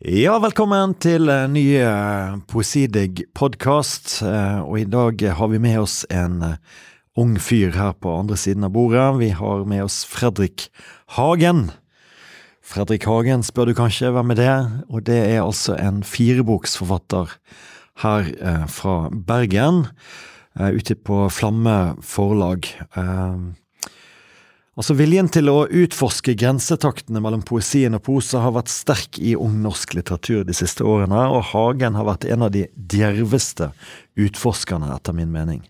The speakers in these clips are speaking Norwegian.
Ja, velkommen til en ny eh, Poesidig-podkast. Og i dag har vi med oss en eh, ung fyr her på andre siden av bordet. Vi har med oss Fredrik Hagen. Fredrik Hagen, spør du kanskje, hvem er det? Og det er altså en fireboksforfatter her eh, fra Bergen, ute på Flamme forlag. Altså Viljen til å utforske grensetaktene mellom poesien og prosa har vært sterk i ung norsk litteratur de siste årene, og Hagen har vært en av de djerveste utforskerne, etter min mening.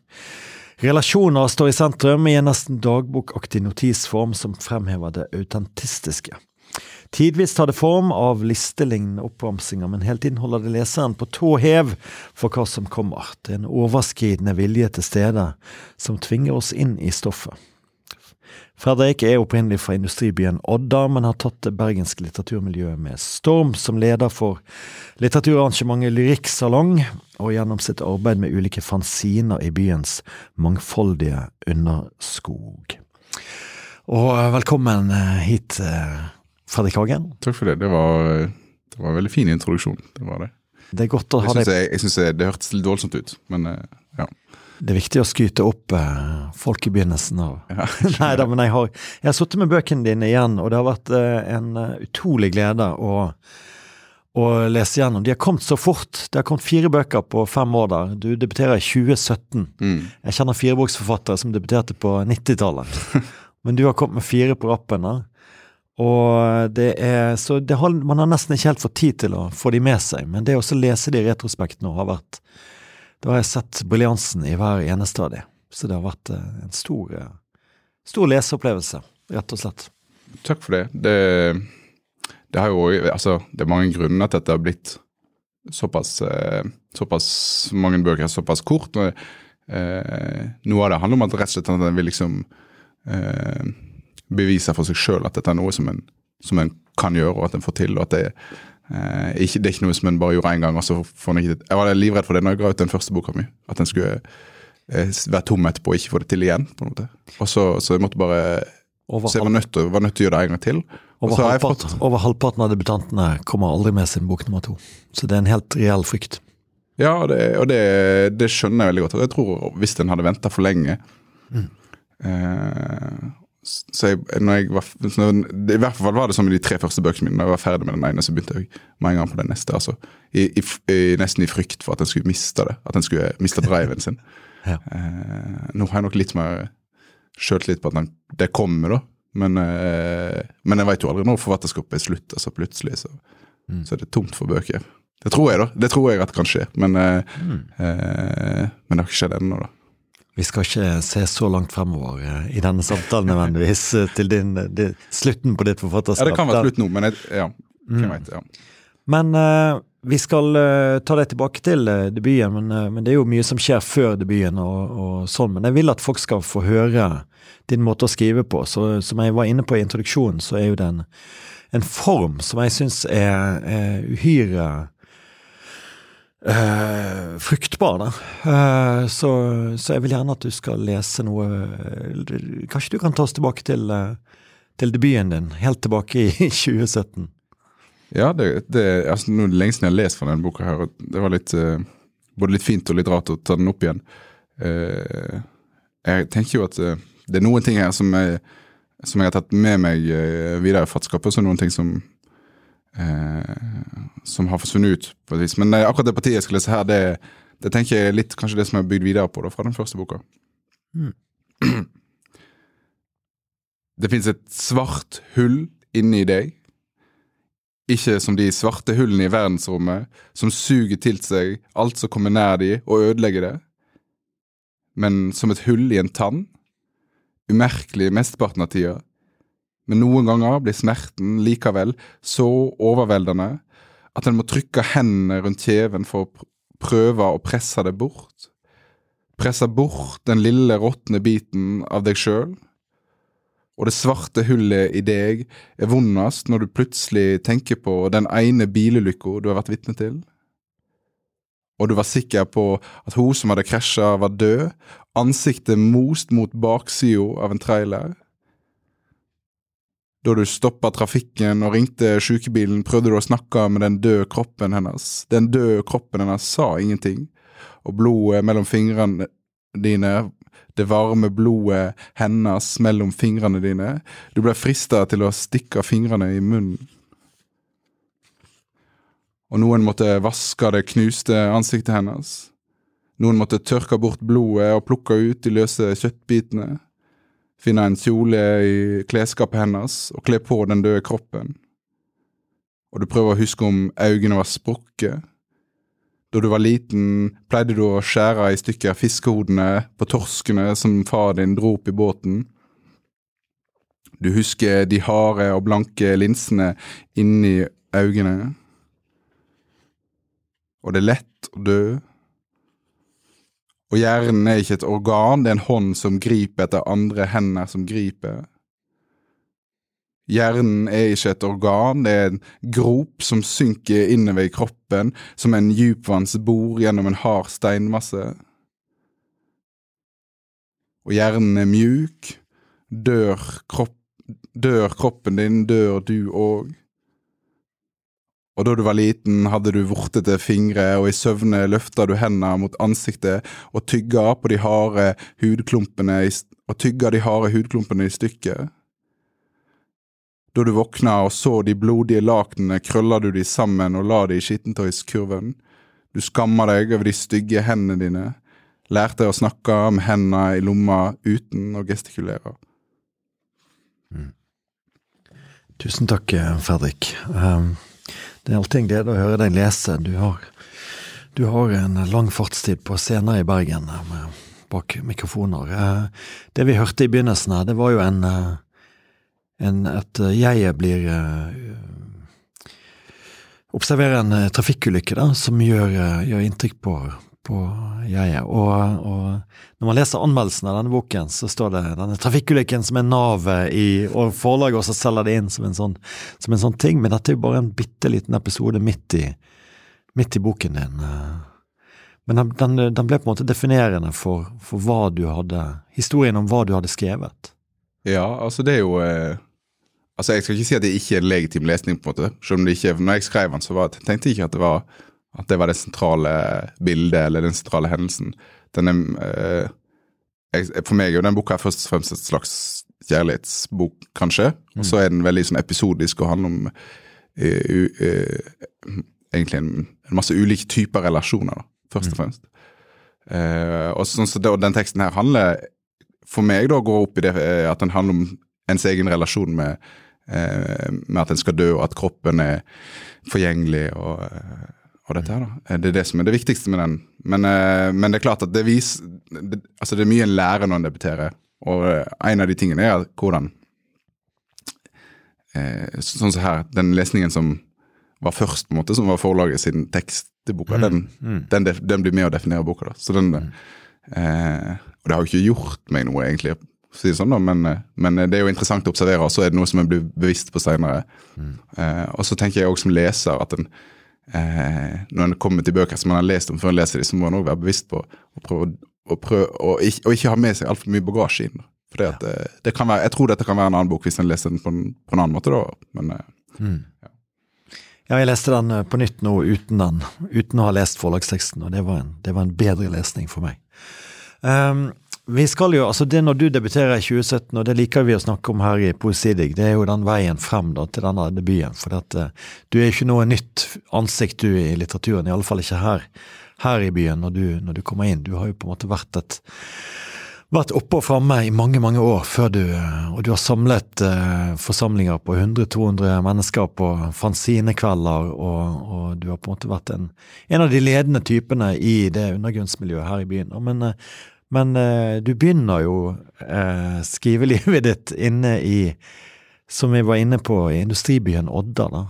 Relasjoner står i sentrum i en nesten dagbokaktig notisform som fremhever det autentistiske. Tidvis tar det form av listelignende oppramsinger, men hele tiden holder det leseren på tå hev for hva som kommer. Det er en overskridende vilje til stede som tvinger oss inn i stoffet. Fredrik er opprinnelig fra industribyen Odda, men har tatt det bergenske litteraturmiljøet med storm som leder for litteraturarrangementet Lyrikksalong, og gjennom sitt arbeid med ulike fanziner i byens mangfoldige underskog. Og eh, velkommen eh, hit, eh, Fredrik Hagen. Takk for det. Det var, det var en veldig fin introduksjon. Det var det. Det er godt å ha deg Jeg syns det hørtes litt voldsomt ut, men ja. Det er viktig å skryte opp eh, folk i begynnelsen av ja, Nei da, men jeg har, jeg har sittet med bøkene dine igjen, og det har vært eh, en uh, utrolig glede å, å, lese gjennom. De har kommet så fort. Det har kommet fire bøker på fem år der. Du debuterer i 2017. Mm. Jeg kjenner fireboksforfattere som debuterte på 90-tallet. men du har kommet med fire på rappen. Og det er, så det har, Man har nesten ikke helt fått tid til å få de med seg, men det å lese de i retrospekt nå har vært da har jeg sett briljansen i hver eneste av de. Så det har vært eh, en stor, eh, stor leseopplevelse, rett og slett. Takk for det. Det, det, jo, altså, det er mange grunner til at det har blitt såpass, eh, såpass mange bøker såpass kort. Og, eh, noe av det handler om at rett og slett at en vil liksom eh, bevise for seg sjøl at dette er noe som en, som en kan gjøre, og at en får til. og at det Eh, ikke, det er ikke noe som en bare gjorde én gang. og så får en ikke Jeg var livredd for det når jeg ga ut den første boka mi. At den skulle eh, være tom etterpå og ikke få det til igjen. på en måte. Og så, så jeg måtte bare Så jeg var nødt, til, var nødt til å gjøre det en gang til. Over, halvpart, fått, over, halvparten av debutantene kommer aldri med sin bok nummer to. Så det er en helt reell frykt. Ja, og det, og det, det skjønner jeg veldig godt. Og jeg tror hvis en hadde venta for lenge mm. eh, så jeg, når jeg var, I hvert fall var det sånn med de tre første bøkene mine. Da jeg var ferdig med den ene, så begynte jeg med en gang på den neste. altså i, i, i, Nesten i frykt for at en skulle miste det. At en skulle miste driven sin. ja. eh, nå har jeg nok litt mer sjøltillit på at den, det kommer, da. Men, eh, men jeg veit jo aldri når forfatterskapet er slutt. altså Plutselig så, mm. så er det tomt for bøker. Det tror jeg, da. Det tror jeg at kan skje. Men, eh, mm. Eh, men det har ikke skjedd ennå, da. Vi skal ikke se så langt fremover uh, i denne samtalen nødvendigvis, uh, til din, din, slutten på ditt forfatterskap. Ja, det kan være slutt nå, men jeg, ja. Mm. vet, ja. Men uh, vi skal ta deg tilbake til debuten, men, men, det er jo mye som skjer før debuten. og, og, sånn, Men jeg vil at folk skal få høre din måte å skrive på. Så, som jeg var inne på i introduksjonen, så er jo det en, en form som jeg syns er, er uhyre Uh, fruktbare. Uh, så, så, jeg vil gjerne at du skal lese noe uh, Kanskje du kan ta oss tilbake til, til debuten din, helt tilbake i 2017? Ja, det, det, altså, noe lenge siden jeg har lest fra denne boka. her, Det var litt, både litt fint og litt rart å ta den opp igjen. jeg tenker jo at det er noen ting her som jeg, som jeg har tatt med meg videre i fatskapet, og så noen ting som eh, som har forsvunnet ut på et vis. Men eh, akkurat det partiet jeg skal lese her, det, det tenker jeg er litt kanskje det som er bygd videre på da, fra den første boka. Mm. Det fins et svart hull inni deg. Ikke som de svarte hullene i verdensrommet, som suger til seg alt som kommer nær de, og ødelegger det. Men som et hull i en tann. Umerkelig mesteparten av tida men noen ganger blir smerten likevel så overveldende at en må trykke hendene rundt kjeven for å prøve å presse det bort. Presse bort den lille råtne biten av deg sjøl. Og det svarte hullet i deg er vondest når du plutselig tenker på den ene bilulykka du har vært vitne til. Og du var sikker på at hun som hadde krasja, var død, ansiktet most mot baksida av en trailer Da du stoppa trafikken og ringte sykebilen, prøvde du å snakke med den døde kroppen hennes. Den døde kroppen hennes sa ingenting, og blodet mellom fingrene dine, det varme blodet hennes mellom fingrene dine, du ble frista til å stikke fingrene i munnen. Og noen måtte vaske det knuste ansiktet hennes. Noen måtte tørke bort blodet og plukke ut de løse kjøttbitene finne en kjole i klesskapet hennes og kle på den døde kroppen. Og du prøver å huske om øynene var sprukket. Da du var liten, pleide du å skjære i stykker fiskehodene på torskene som far din dro opp i båten. Du husker de harde og blanke linsene inni øynene. Og det er lett å dø og hjernen er ikke et organ, det er en hånd som griper etter andre hender som griper. Hjernen er ikke et organ, det er en grop som synker innover i kroppen, som en dypvannsbor gjennom en hard steinmasse. Og hjernen er mjuk, dør, kropp, dør kroppen din, dør du òg. Og da du var liten, hadde du vortete fingre, og i søvne løfta du hendene mot ansiktet og tygga på de harde hudklumpene i, og tygga de harde hudklumpene i stykker. Da du våkna og så de blodige lakenene, krølla du de sammen og la de i skittentøyskurven. Du skamma deg over de stygge hendene dine, lærte å snakke med hendene i lomma uten å gestikulere. Mm. Tusen takk, Fredrik. Um det er alltid en glede å høre deg lese. Du har, du har en lang fartstid på scener i Bergen med, bak mikrofoner. Eh, det vi hørte i begynnelsen her, det var jo en, eh, en et jeg blir eh, Observerer en trafikkulykke da, som gjør, gjør inntrykk på, på jeget. Og, og, når man leser anmeldelsen av denne boken, så står det denne trafikkulykken som er navet i Og forlaget også selger det inn som en, sånn, som en sånn ting, men dette er jo bare en bitte liten episode midt i, midt i boken din. Men den, den, den, ble på en måte definerende for, for, hva du hadde Historien om hva du hadde skrevet. Ja, altså det er jo eh, Altså Jeg skal ikke si at det ikke er legitim lesning, på en måte. Selv om det ikke, når jeg skrev den, så var, tenkte jeg ikke at det var at det var det sentrale bildet eller den sentrale hendelsen. Den er, eh, for meg er jo den boka først og fremst et slags kjærlighetsbok, kanskje. Og så er den veldig sånn episodisk og handler om uh, uh, egentlig en, en, masse ulike typer relasjoner, da, først og mm. fremst. Uh, og, sånn, så det, og den teksten her handler for meg da går opp i det at den handler om ens egen relasjon med, med at en skal dø, og at kroppen er forgjengelig. og på dette her. da. Det er det som er det viktigste med den. Men, eh, men det er klart at det viser det, Altså, det er mye en lærer når en debuterer. Og eh, en av de tingene er hvordan eh, Sånn som her, den lesningen som var først, på en måte, som var forlaget sin tekst til boka, mm. Den, mm. Den, den, blir med å definere boka. da. Så den, mm. eh, og det har jo ikke gjort meg noe, egentlig, si det sånn da, men, men, det er jo interessant å observere, og så er det noe som jeg blir bevisst på seinere. Mm. Eh, og så tenker jeg også som leser at en eh, når en kommer til bøker som en har lest om før en leser dem, så må en òg være bevisst på å prøve å prøve, å ikke, og ikke ha med seg altfor mye bagasje inn. For det, det, eh, det, kan være, Jeg tror dette kan være en annen bok hvis en leser den på en, på en annen måte. da, men eh, mm. ja. ja. jeg leste den eh, på nytt nå uten den, uten å ha lest forlagsteksten, og det var en, det var en bedre lesning for meg. Um, vi skal jo, altså det Når du debuterer i 2017, og det liker vi å snakke om her i Poesidig, det er jo den veien frem da, til denne debuten. For at, uh, du er ikke noe nytt ansikt du i litteraturen, i alle fall ikke her, her i byen når du, når du, kommer inn. Du har jo på en måte vært et vært oppe og framme i mange mange år før du Og du har samlet eh, forsamlinger på 100-200 mennesker på fanzinekvelder, og, og, du har på en måte vært en, en av de ledende typene i det undergrunnsmiljøet her i byen. Men uh, men eh, du begynner jo eh, skrivelivet ditt inne i, som vi var inne på, i industribyen Odda. da.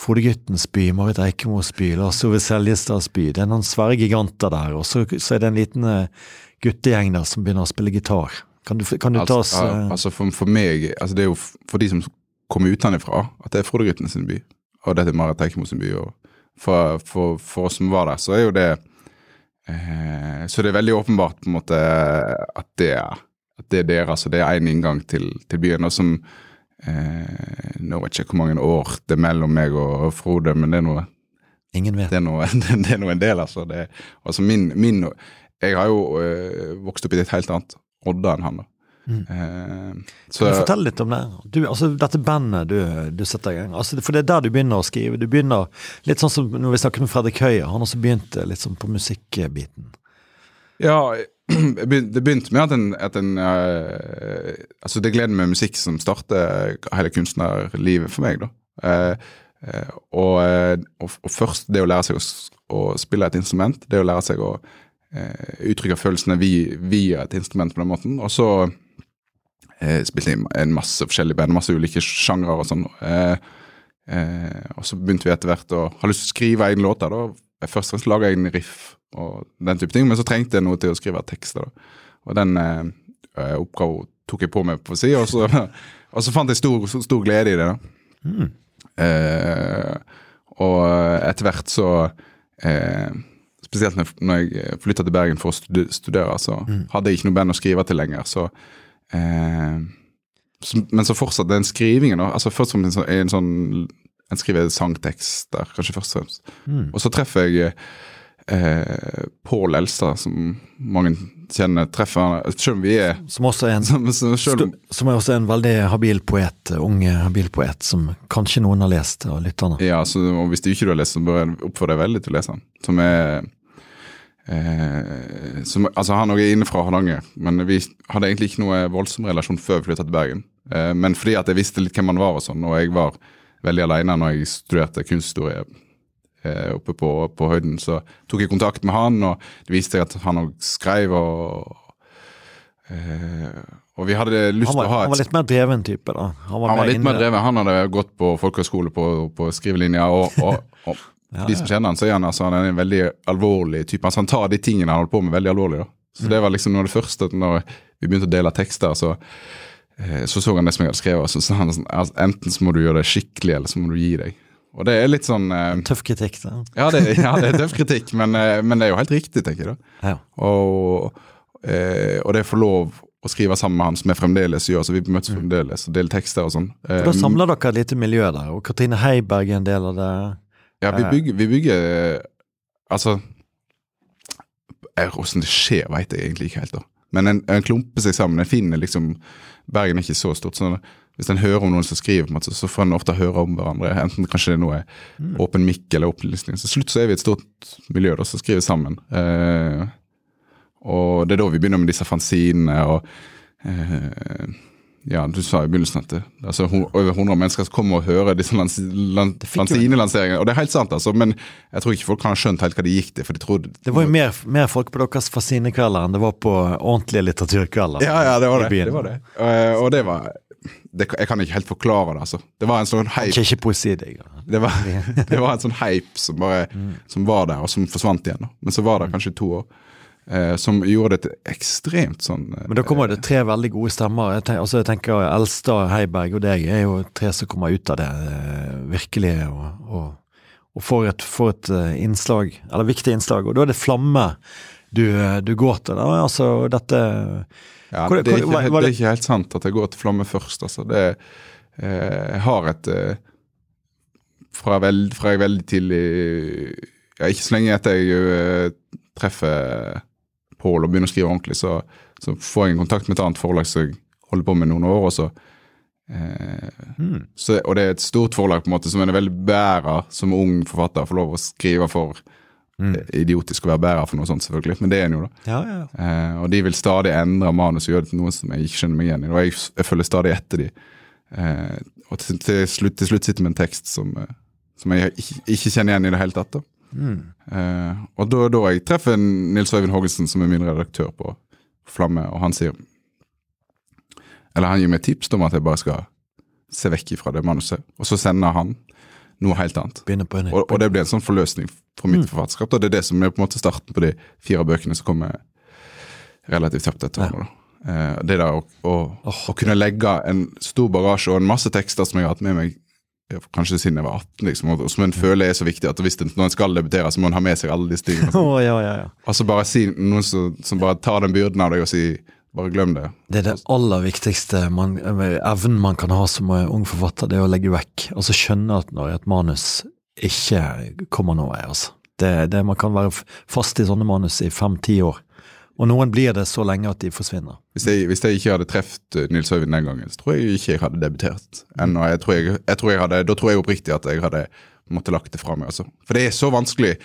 Frode Guttens by, Marit Eikemos by, Lars Ove Seljestads by. Det er noen svære giganter der, og så, så er det en liten eh, guttegjeng der som begynner å spille gitar. Kan du, kan du ta oss uh, Altså for, for, meg, altså det er jo for de som kommer utenfra, at det er Frode Guttens by, og dette er Marit Eikemos by. og for, for, for, oss som var der, så er jo det Eh, så det er veldig åpenbart på en måte at det, at det er deres, og det er én inngang til, til, byen. Og som eh, Nå vet jeg ikke hvor mange år det er mellom meg og Frode, men det er noe Ingen vet. det er noe, det er noe en del, altså. Det, altså min, min, jeg har jo øh, vokst opp i et helt annet Odda enn han. da. Mm. Eh, så Kan du fortelle litt om det? Du, altså, dette bandet du, du setter i gang. Altså, for det er der du begynner å skrive. Du begynner litt sånn som når vi snakket med Fredrik Høie. Han også begynte litt sånn på musikkbiten. Ja, det begynte med at en, at en uh, Altså, det er gleden med musikk som starter hele kunstnerlivet for meg, da. Uh, uh, og, eh, og, først det å lære seg å, å spille et instrument, det å lære seg å eh, uttrykke følelsene via, via et instrument på den måten. Og så eh, spilte jeg i en masse forskjellige band, masse ulike sjangre og sånn. Eh, eh, og så begynte vi etter hvert å ha lyst til å skrive egne låter. da. Først og fremst laga jeg en riff og den type ting, men så trengte jeg noe til å skrive tekster. da. Og den eh, eh, oppgaven tok jeg på meg på si, og så, og så fant jeg stor, stor glede i det. da. Mm. Eh, og etter hvert så eh, Spesielt når- jeg flytta til Bergen for å studere, så hadde jeg ikke noe band å skrive til lenger. Så, eh, men så fortsatt den skrivingen. da, altså Først som en sånn, en sånn En skriver sangtekster, kanskje først og fremst. Mm. Og så treffer jeg eh, Pål Elstad, som mange kjenner. treffer Selv om vi er Som også er en som, som, selv Som er også en veldig habil poet, ung habil poet, som kanskje noen har lest av lytterne. Ja, så, og hvis du ikke har lest, så bør jeg oppfordre deg veldig til å lese den. Som er eh, som, Altså, han er inne fra Hardanger, men vi hadde egentlig ikke noe voldsom relasjon før vi flytta til Bergen. Eh, men fordi at jeg visste litt hvem han var og sånn, og jeg var veldig aleine når jeg studerte kunsthistorie eh, oppe på, på høyden, så tok jeg kontakt med han, og det viste seg at han òg skrev og eh, Og vi hadde lyst til å ha han var litt mer dreven type, da. han var litt mer dreven. Han hadde gått på folkehøyskole på, på skrivelinja, og, og, og Ja, de som kjenner han, så er han, altså, han er en veldig alvorlig type. Altså, han tar de tingene han holder på med, veldig alvorlig. da. Så Mm. det var liksom noe av det første når vi begynte å dele tekster, så eh, så, så han det som jeg hadde skrevet, og så sa han sånn altså, enten så må du gjøre det skikkelig, eller så må du gi deg. Og det er litt sånn eh, Tøff kritikk, da. ja, det, ja, det er tøff kritikk, men, eh, men det er jo helt riktig, tenker jeg. da. Ja. Og, eh, og det å få lov å skrive sammen med han, som jeg fremdeles gjør, så vi møtes fremdeles og deler tekster og sånn. Mm. Da samler dere et lite miljø der, og Katrine Heiberg er en del av det. Ja, vi bygger, vi bygger eh, Altså Åssen det skjer, veit jeg egentlig ikke helt. da Men en, en klumper seg sammen. En finner liksom Bergen er ikke så stort. sånn Hvis en hører om noen som skriver, måte, så får en ofte høre om hverandre. Enten kanskje det er noe åpen mikk eller opplysning. Så slutt så er vi et stort miljø da, som skriver sammen. Eh, og det er da vi begynner med disse fanzinene og eh, ja, du sa i begynnelsen at det, altså over 100 mennesker som kommer og hører disse lans, lans, jo- Og det er helt sant, altså, men jeg tror ikke folk kan ha skjønt helt hva de gikk til. for de trodde... Det var jo mer, mer folk på deres fascinekvelder enn det var på ordentlige litteraturkvelder. Ja, ja, det var det. det, var det. Og, og det var det, Jeg kan ikke helt forklare det, altså. Det var en sånn hype. Ikke, ikke poesi, det. Det var, det var en sånn hype som bare som var der, og som forsvant igjen. da. Men så var det kanskje to år. Eh, som gjorde det til ekstremt sånn eh, Men da kommer det tre veldig gode stemmer. Jeg tenker, altså jeg tenker Elstad, Heiberg og deg er jo tre som kommer ut av det eh, virkelig og, og, og får et, får et eh, innslag, eller viktig innslag. Og da er det flamme du, du går til. Da. Altså dette Ja, Hvor- det, er ikke, det er ikke helt sant at jeg går til Flamme først. altså. Det, jeg har et fra, veld, fra jeg veldig tidlig ja, Ikke så lenge etter jeg treffer Pål og begynner å skrive ordentlig, så, så får jeg en kontakt med et annet forlag som jeg holder på med noen år. og så eh, mm. så, og det er et stort forlag på en måte som en er veldig bærer som ung forfatter. Får lov å skrive for Mm. Idiotisk å være bærer for noe sånt, selvfølgelig, men det er en jo, da. Ja, ja. Eh, og de vil stadig endre manus og gjøre det til noe som jeg ikke skjønner meg igjen i. Og jeg, jeg følger stadig etter de. Eh, og til, til, slutt, til slutt sitter med en tekst som, eh, som jeg ikke, ikke kjenner igjen i det hele tatt. da. Mm. Eh, og da, da jeg treffer Nils Øyvind Haagensen, som er min redaktør på Flamme, og han sier Eller han gir meg tips om at jeg bare skal se vekk ifra det manuset, og så sender han noe helt annet. Og, og det blir en sånn forløsning for mitt Mm. forfatterskap. Og det er det som er på en måte starten på de fire bøkene som kommer relativt kjapt etter hverandre. Ja. Uh, det der å, å, å kunne legge en stor bagasje og en masse tekster som jeg har hatt med meg kanskje siden jeg var 18, liksom, og som en føler er så viktig at hvis det, når en skal debutere, så må en ha med seg alle disse tingene. Å, ja, ja, ja. Altså bare si noen som, som bare tar den byrden av deg og sier bare glem det. Det er det aller viktigste man, evnen man kan ha som ung forfatter, det er å legge vekk. Altså skjønne at når et manus ikke kommer noen vei, altså. Det, det, man kan være fast i sånne manus i fem-ti år. Og noen blir det så lenge at de forsvinner. Hvis jeg, hvis jeg ikke hadde truffet Nils Øyvind den gangen, så tror jeg ikke jeg hadde debutert ennå. Jeg tror jeg, jeg tror jeg hadde, da tror jeg oppriktig at jeg hadde måttet lagt det fra meg. Altså. For det er så vanskelig.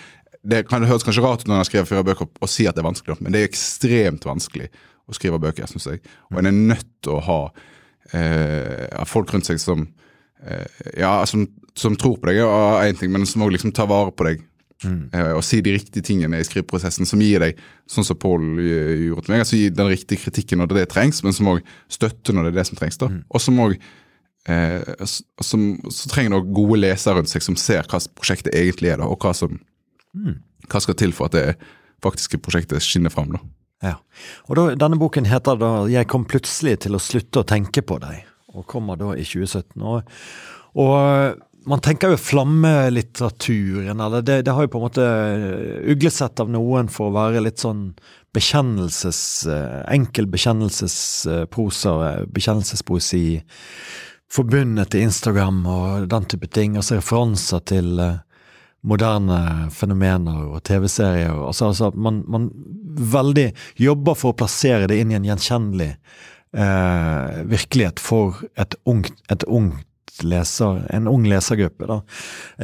Det, kan, det høres kanskje rart ut når jeg skriver fire bøker og sier at det er vanskelig, men det er ekstremt vanskelig å skrive bøker, syns jeg. Og en er nødt til å ha eh, folk rundt seg som eh, ja, som, som, tror på deg, og én ting, men som òg liksom tar vare på deg Mm. og si de riktige tingene i skriveprosessen som gir deg, sånn som Paul gjorde til meg, altså gi den riktige kritikken når det trengs, men som òg støtter når det er det som trengs. da. Mm. Og som også, eh, Så trenger du gode lesere rundt seg som ser hva prosjektet egentlig er, da, og hva som mm. hva skal til for at det faktiske prosjektet skinner fram. da. Ja, og da, Denne boken heter da 'Jeg kom plutselig til å slutte å tenke på deg', og kommer da i 2017. Og, og man tenker jo flammelitteraturen, eller det, det, har jo på en måte eh, uglesett av noen for å være litt sånn bekjennelses... Eh, enkel bekjennelsesprosa, bekjennelsespoesi. Forbundet til Instagram og den type ting. Altså referanser til eh, moderne fenomener og TV-serier. Altså, altså man, man, veldig jobber for å plassere det inn i en gjenkjennelig eh, virkelighet for et ungt, et ungt leser, en ung lesergruppe. Da.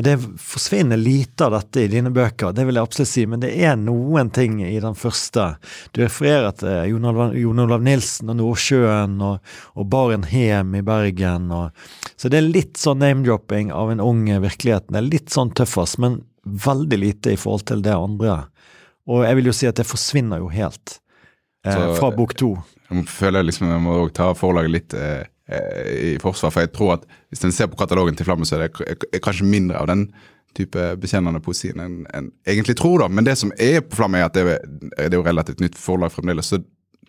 Det forsvinner lite av dette i dine bøker, det vil jeg absolutt si, men det er noen ting i den første. Du refererer til Jon Olav Nilsen og Nordsjøen og, og Baren Hem i Bergen. Og, så det er litt sånn name-dropping av en ung virkelighet. Det er litt sånn tøffas, men veldig lite i forhold til det andre. Og jeg vil jo si at det forsvinner jo helt eh, fra bok to. Jeg føler liksom jeg må ta forlaget litt eh, i forsvar. For jeg tror at hvis en ser på katalogen til Flammen, så er det kanskje mindre av den type bekjennende poesien enn en egentlig tror. da. Men det som er på Flamme, er at det er, det er jo relativt nytt forlag fremdeles.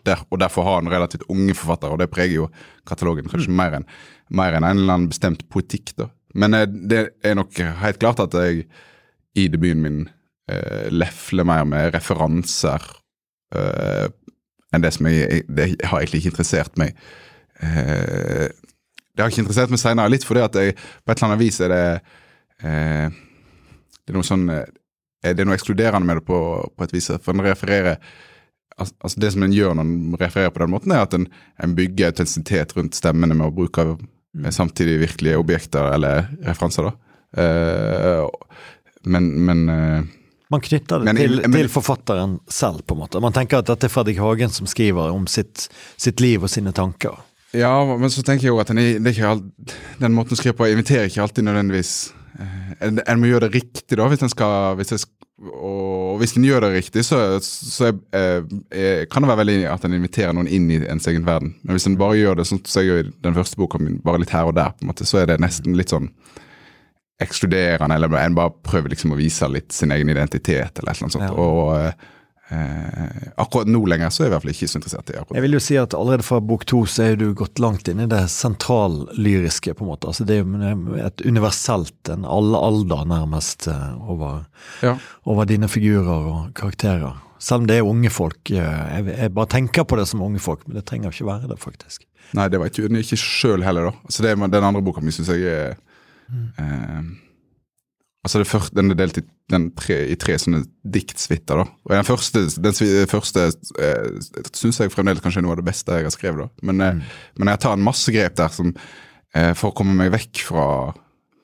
Der, og derfor har han relativt unge forfattere, og det preger jo katalogen kanskje mm. mer enn mer enn en eller annen bestemt poetikk. da. Men eh, det er nok helt klart at jeg i debuten min eh, lefler mer med referanser eh, enn det som jeg Det har egentlig ikke interessert meg eh, Det har ikke interessert meg seinere, litt fordi at jeg på et eller annet vis er det eh, Det er noe sånn Er Det er noe ekskluderende med det på, på et vis. For en refererer altså Det som en gjør når en refererer på den måten, er at en, en bygger autentisitet rundt stemmene med å bruke mm. samtidig virkelige objekter eller referanser. da. Eh, men, men eh, man knytter det men, til, men, til, forfatteren selv, på en måte. Man tenker at dette er Fredrik Hagen som skriver om sitt, sitt liv og sine tanker. Ja, men så tenker jeg jo at den, alt, den måten å skrive på inviterer ikke alltid nødvendigvis eh, En, en må gjøre det riktig, da, hvis en skal hvis jeg, Og hvis en gjør det riktig, så, så jeg, er, eh, kan det være veldig at en inviterer noen inn i ens egen verden. Men hvis en bare gjør det sånn som jeg gjør i den første boka min, bare litt her og der, på en måte, så er det nesten litt sånn ekskluderende, eller en bare prøver liksom å vise litt sin egen identitet, eller et eller annet sånt. Ja. Og eh, akkurat nå lenger så er jeg i hvert fall ikke så interessert i akkurat Jeg vil jo si at allerede fra bok to så er du gått langt inn i det sentrallyriske, på en måte. Altså det er jo et universelt, en alle alder nærmest, eh, over, ja. over, dine figurer og karakterer. Selv om det er unge folk. Eh, jeg, jeg, bare tenker på det som unge folk, men det trenger ikke være det, faktisk. Nei, det vet jeg ikke sjøl heller, da. Altså det, den andre boka mi syns jeg er mm. eh, Altså det første, Den er delt i, tre, i tre sånne diktsuiter. da. Og Den første, den første eh, syns jeg fremdeles kanskje er noe av det beste jeg har skrevet. da. Men, eh, mm. men jeg tar en masse grep der som, eh, for å komme meg vekk fra,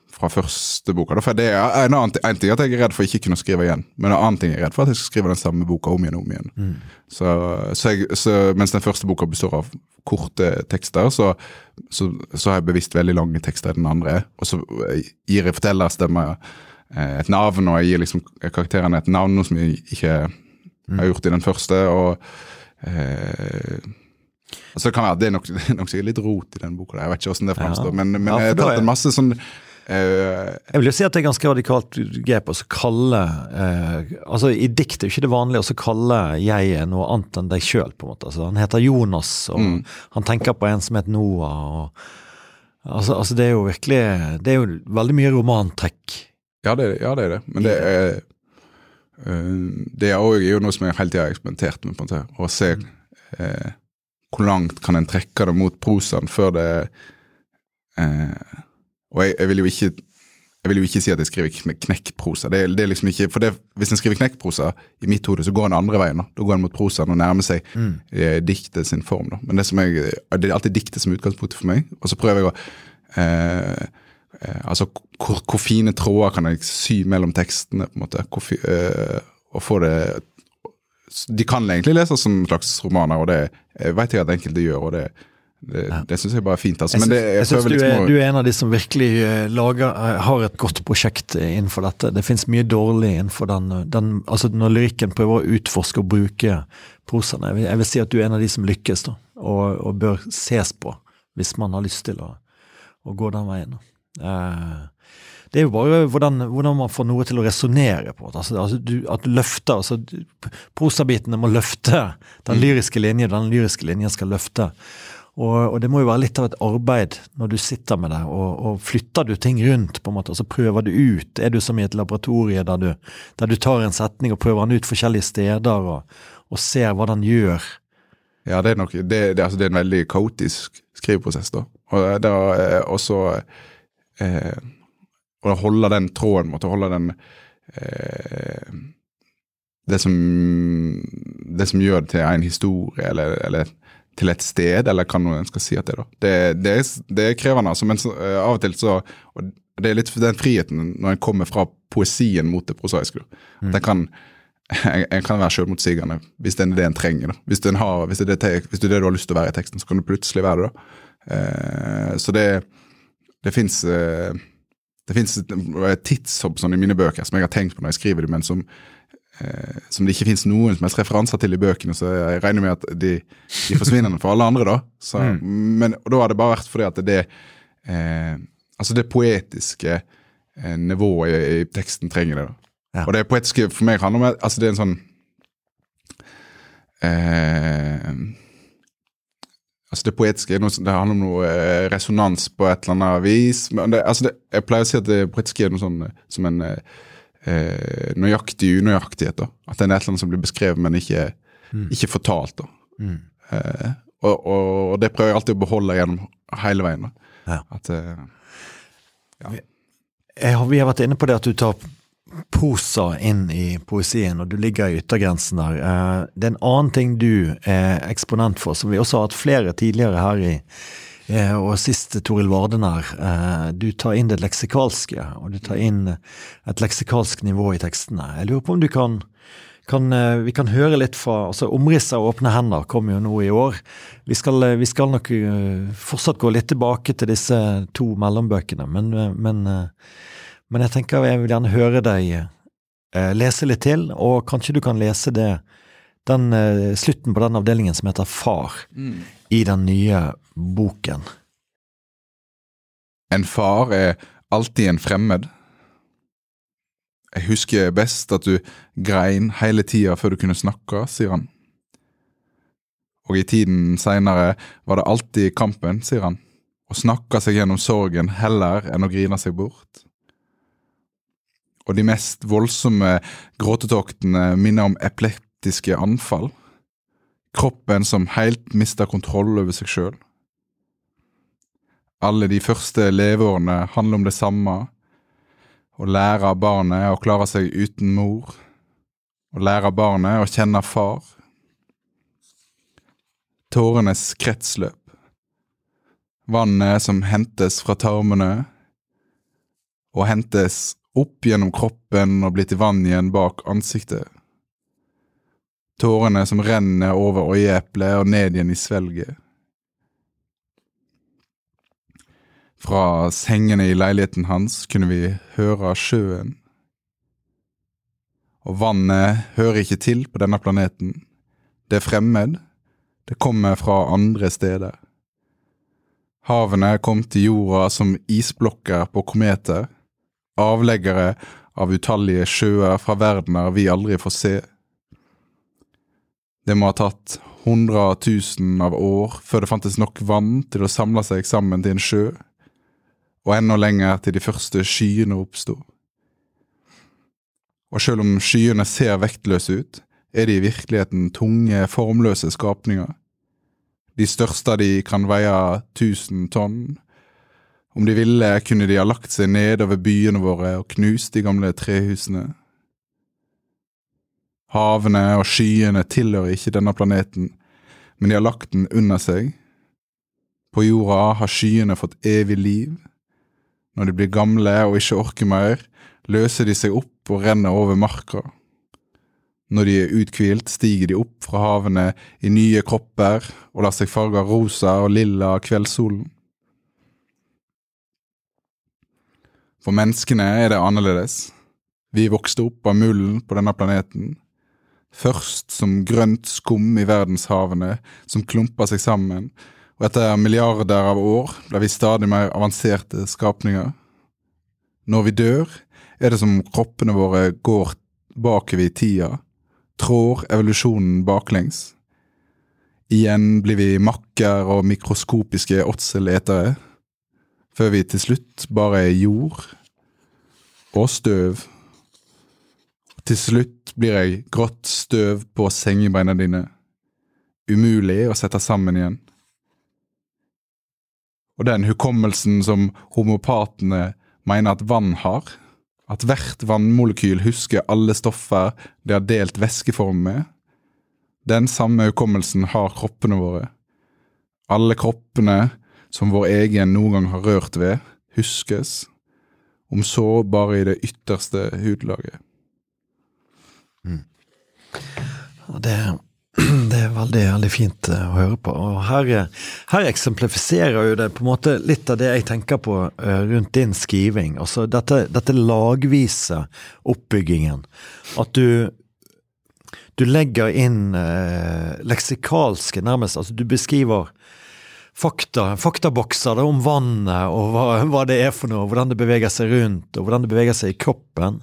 fra første boka. Da. For det er en, annen, en ting at jeg er redd for ikke kunne skrive igjen, men en annen ting er jeg redd for at jeg skal skrive den samme boka om igjen og om igjen. Mm. Så, så, jeg, så, mens den første boka består av korte tekster, så, så, har jeg bevisst veldig lange tekster i den andre. Og så gir jeg fortellerstemmer Eh, et navn, og jeg gir liksom karakterene et navn, noe som jeg ikke mm. har gjort i den første. og eh, så det kan være det er nok, nok litt rot i den boka. Jeg vet ikke hvordan det framstår, ja. men, men ja, det er masse sånn eh, jeg vil jo si at det er ganske radikalt grep å kalle eh, altså I dikt er jo ikke det vanlige å kalle jeg noe annet enn deg sjøl. Altså, han heter Jonas, og mm. han tenker på en som heter Noah. Og, altså, altså, det er jo virkelig Det er jo veldig mye romantrekk ja det, ja, det er det. Men det er uh, Det er jo noe som jeg hele tida har eksperimentert med. på en måte, Å se eh, hvor langt kan en trekke det mot prosaen før det eh, Og jeg, jeg, vil jo ikke jeg vil jo ikke si at jeg skriver knekkprosa. Det, det er liksom ikke, for det, Hvis en skriver knekkprosa, i mitt hode, så går en andre veien. Da Da går en mot prosaen og nærmer seg eh, diktet sin form. da. Men det, som jeg, det er alltid diktet som utgangspunktet for meg. Og så prøver jeg å eh, eh, Altså, hvor, hvor fine tråder kan jeg sy mellom tekstene? på en måte, hvor, eh, Og få det De kan egentlig lese som slags romaner, og det jeg vet jeg at enkelte gjør. og det det, det syns jeg bare er fint. altså. Jeg Men det, jeg jeg syns du, liksom er, du er en av de som virkelig eh, lager, eh, har et godt prosjekt eh, innenfor dette. Det fins mye dårlig innenfor den, eh, den altså Når lyrikken prøver å utforske og bruke prosaen. Jeg, jeg vil si at du er en av de som lykkes, da, og, og bør ses på hvis man har lyst til å, å gå den veien. da. Eh, det er jo bare hvordan, hvordan man får noe til å resonnere på. Altså, altså du, at du løfter altså, Prosabitene må løfte den lyriske linjen. Den lyriske linjen skal løfte. Og, og det må jo være litt av et arbeid når du sitter med det, og, og flytter du ting rundt, på en måte, og så prøver du ut. Er du som i et laboratorie der du, der du tar en setning og prøver den ut forskjellige steder, og, og ser hva den gjør. Ja, det er nok det, det, altså, det er en veldig kaotisk skriveprosess, da. Og det er også eh, Å holde den tråden, måtte holde den eh, det, som, det som gjør det til en historie, eller, eller til et sted, eller hva nå en skal si at det er. Det, det, er, det er krevende, altså, men så, eh, av og til så og Det er litt den friheten når en kommer fra poesien mot det prosaiske. en kan en, en kan være selvmotsigende hvis det er det en trenger. da. Hvis, den har, hvis, det er det, hvis det er det du har lyst til å være i teksten, så kan du plutselig være det. da. Eh, så det, det fins eh, det fins tidshopp sånn i mine bøker som jeg har tenkt på når jeg skriver dem, men som, eh, som det ikke fins noen som helst referanser til i bøkene, så jeg regner med at de, de forsvinner for alle andre, da. Så, men, og da har det bare vært fordi at det eh, Altså det poetiske eh, nivået i, i teksten trenger det. da. Ja. Og det poetiske for meg handler om altså det er en sånn eh, Altså Det poetiske det handler om noe eh, resonans på et eller annet vis. Men det, altså det, jeg pleier å si at det poetiske er noe sånn eh, som en eh, eh, nøyaktig unøyaktighet. da. At det er et eller annet som blir beskrevet, men ikke, ikke fortalt. da. Eh, og, og, og det prøver jeg alltid å beholde gjennom hele veien. da. Ja. At, eh, Jeg vi har vært inne på det at du tar prosa inn i poesien, og du ligger i yttergrensen der. Eh, Det er en annen ting du er eksponent for, som vi også har hatt flere tidligere her i eh, og sist Toril Varden her. eh, Du tar inn det leksikalske, og du tar inn et leksikalsk nivå i tekstene. Jeg lurer på om du kan, kan vi kan høre litt fra altså Omrisset av åpne hender kommer jo nå i år. Vi skal, vi skal nok fortsatt gå litt tilbake til disse to mellombøkene, men, men, men jeg tenker jeg vil gjerne høre deg eh, lese litt til, og kanskje du kan lese det den eh, slutten på den avdelingen som heter Far, i den nye boken. En far er alltid en fremmed. Jeg husker best at du grein hele tida før du kunne snakke, sier han. Og i tiden seinere var det alltid kampen, sier han. Å snakke seg gjennom sorgen heller enn å grine seg bort. Og de mest voldsomme gråtetoktene minner om epileptiske anfall. Kroppen som helt mister kontroll over seg sjøl. Alle de første leveårene handler om det samme. Å lære barnet å klare seg uten mor. Å lære barnet å kjenne far. Tårenes kretsløp. Vannet som hentes fra tarmene, og hentes opp gjennom kroppen og blir til vann igjen bak ansiktet. Tårene som renner over øyeeplet og ned igjen i svelget. Fra sengene i leiligheten hans kunne vi høre sjøen. Og vannet hører ikke til på denne planeten. Det er fremmed. Det kommer fra andre steder. Havene kom til jorda som isblokker på kometer, avleggere av utallige sjøer fra verdener vi aldri får se. Det må ha tatt hundre tusen av år før det fantes nok vann til å samle seg sammen til en sjø, og enda lenger til de første skyene oppsto. Og selv om skyene ser vektløse ut, er de i virkeligheten tunge, formløse skapninger. De største av de kan veie 1000 tonn. Om de ville, kunne de ha lagt seg nedover byene våre og knust de gamle trehusene. Havene og skyene tilhører ikke denne planeten, men de har lagt den under seg. På jorda har skyene fått evig liv. Når de blir gamle og ikke orker mer, løser de seg opp og renner over marka. Når de er uthvilt, stiger de opp fra havene i nye kropper og lar seg farge av rosa og lilla av kveldssolen. For menneskene er det annerledes. Vi vokste opp av mulden på denne planeten. Først som grønt skum i verdenshavene som klumpa seg sammen, og etter milliarder av år ble vi stadig mer avanserte skapninger. Når vi dør, er det som kroppene våre går bakover i tida, trår evolusjonen baklengs. Igjen blir vi makker og mikroskopiske åtseletere før vi til slutt bare er jord og støv. Til slutt blir jeg grått støv på sengebeina dine. Umulig å sette sammen igjen. Og den hukommelsen som homopatene mener at vann har, at hvert vannmolekyl husker alle stoffer det har delt væskeform med, den samme hukommelsen har kroppene våre. Alle kroppene som vår egen noen gang har rørt ved, huskes, om så bare i det ytterste hudlaget. Det, det er veldig, veldig fint eh, å høre på. Og her, her, eksemplifiserer jo det på en måte litt av det jeg tenker på uh, rundt din skriving. Altså dette, dette lagvise oppbyggingen. At du du legger inn eh, leksikalske, nærmest. Altså du beskriver fakta, faktabokser da, om vannet og hva, hva, det er for noe, hvordan det beveger seg rundt, og hvordan det beveger seg i kroppen.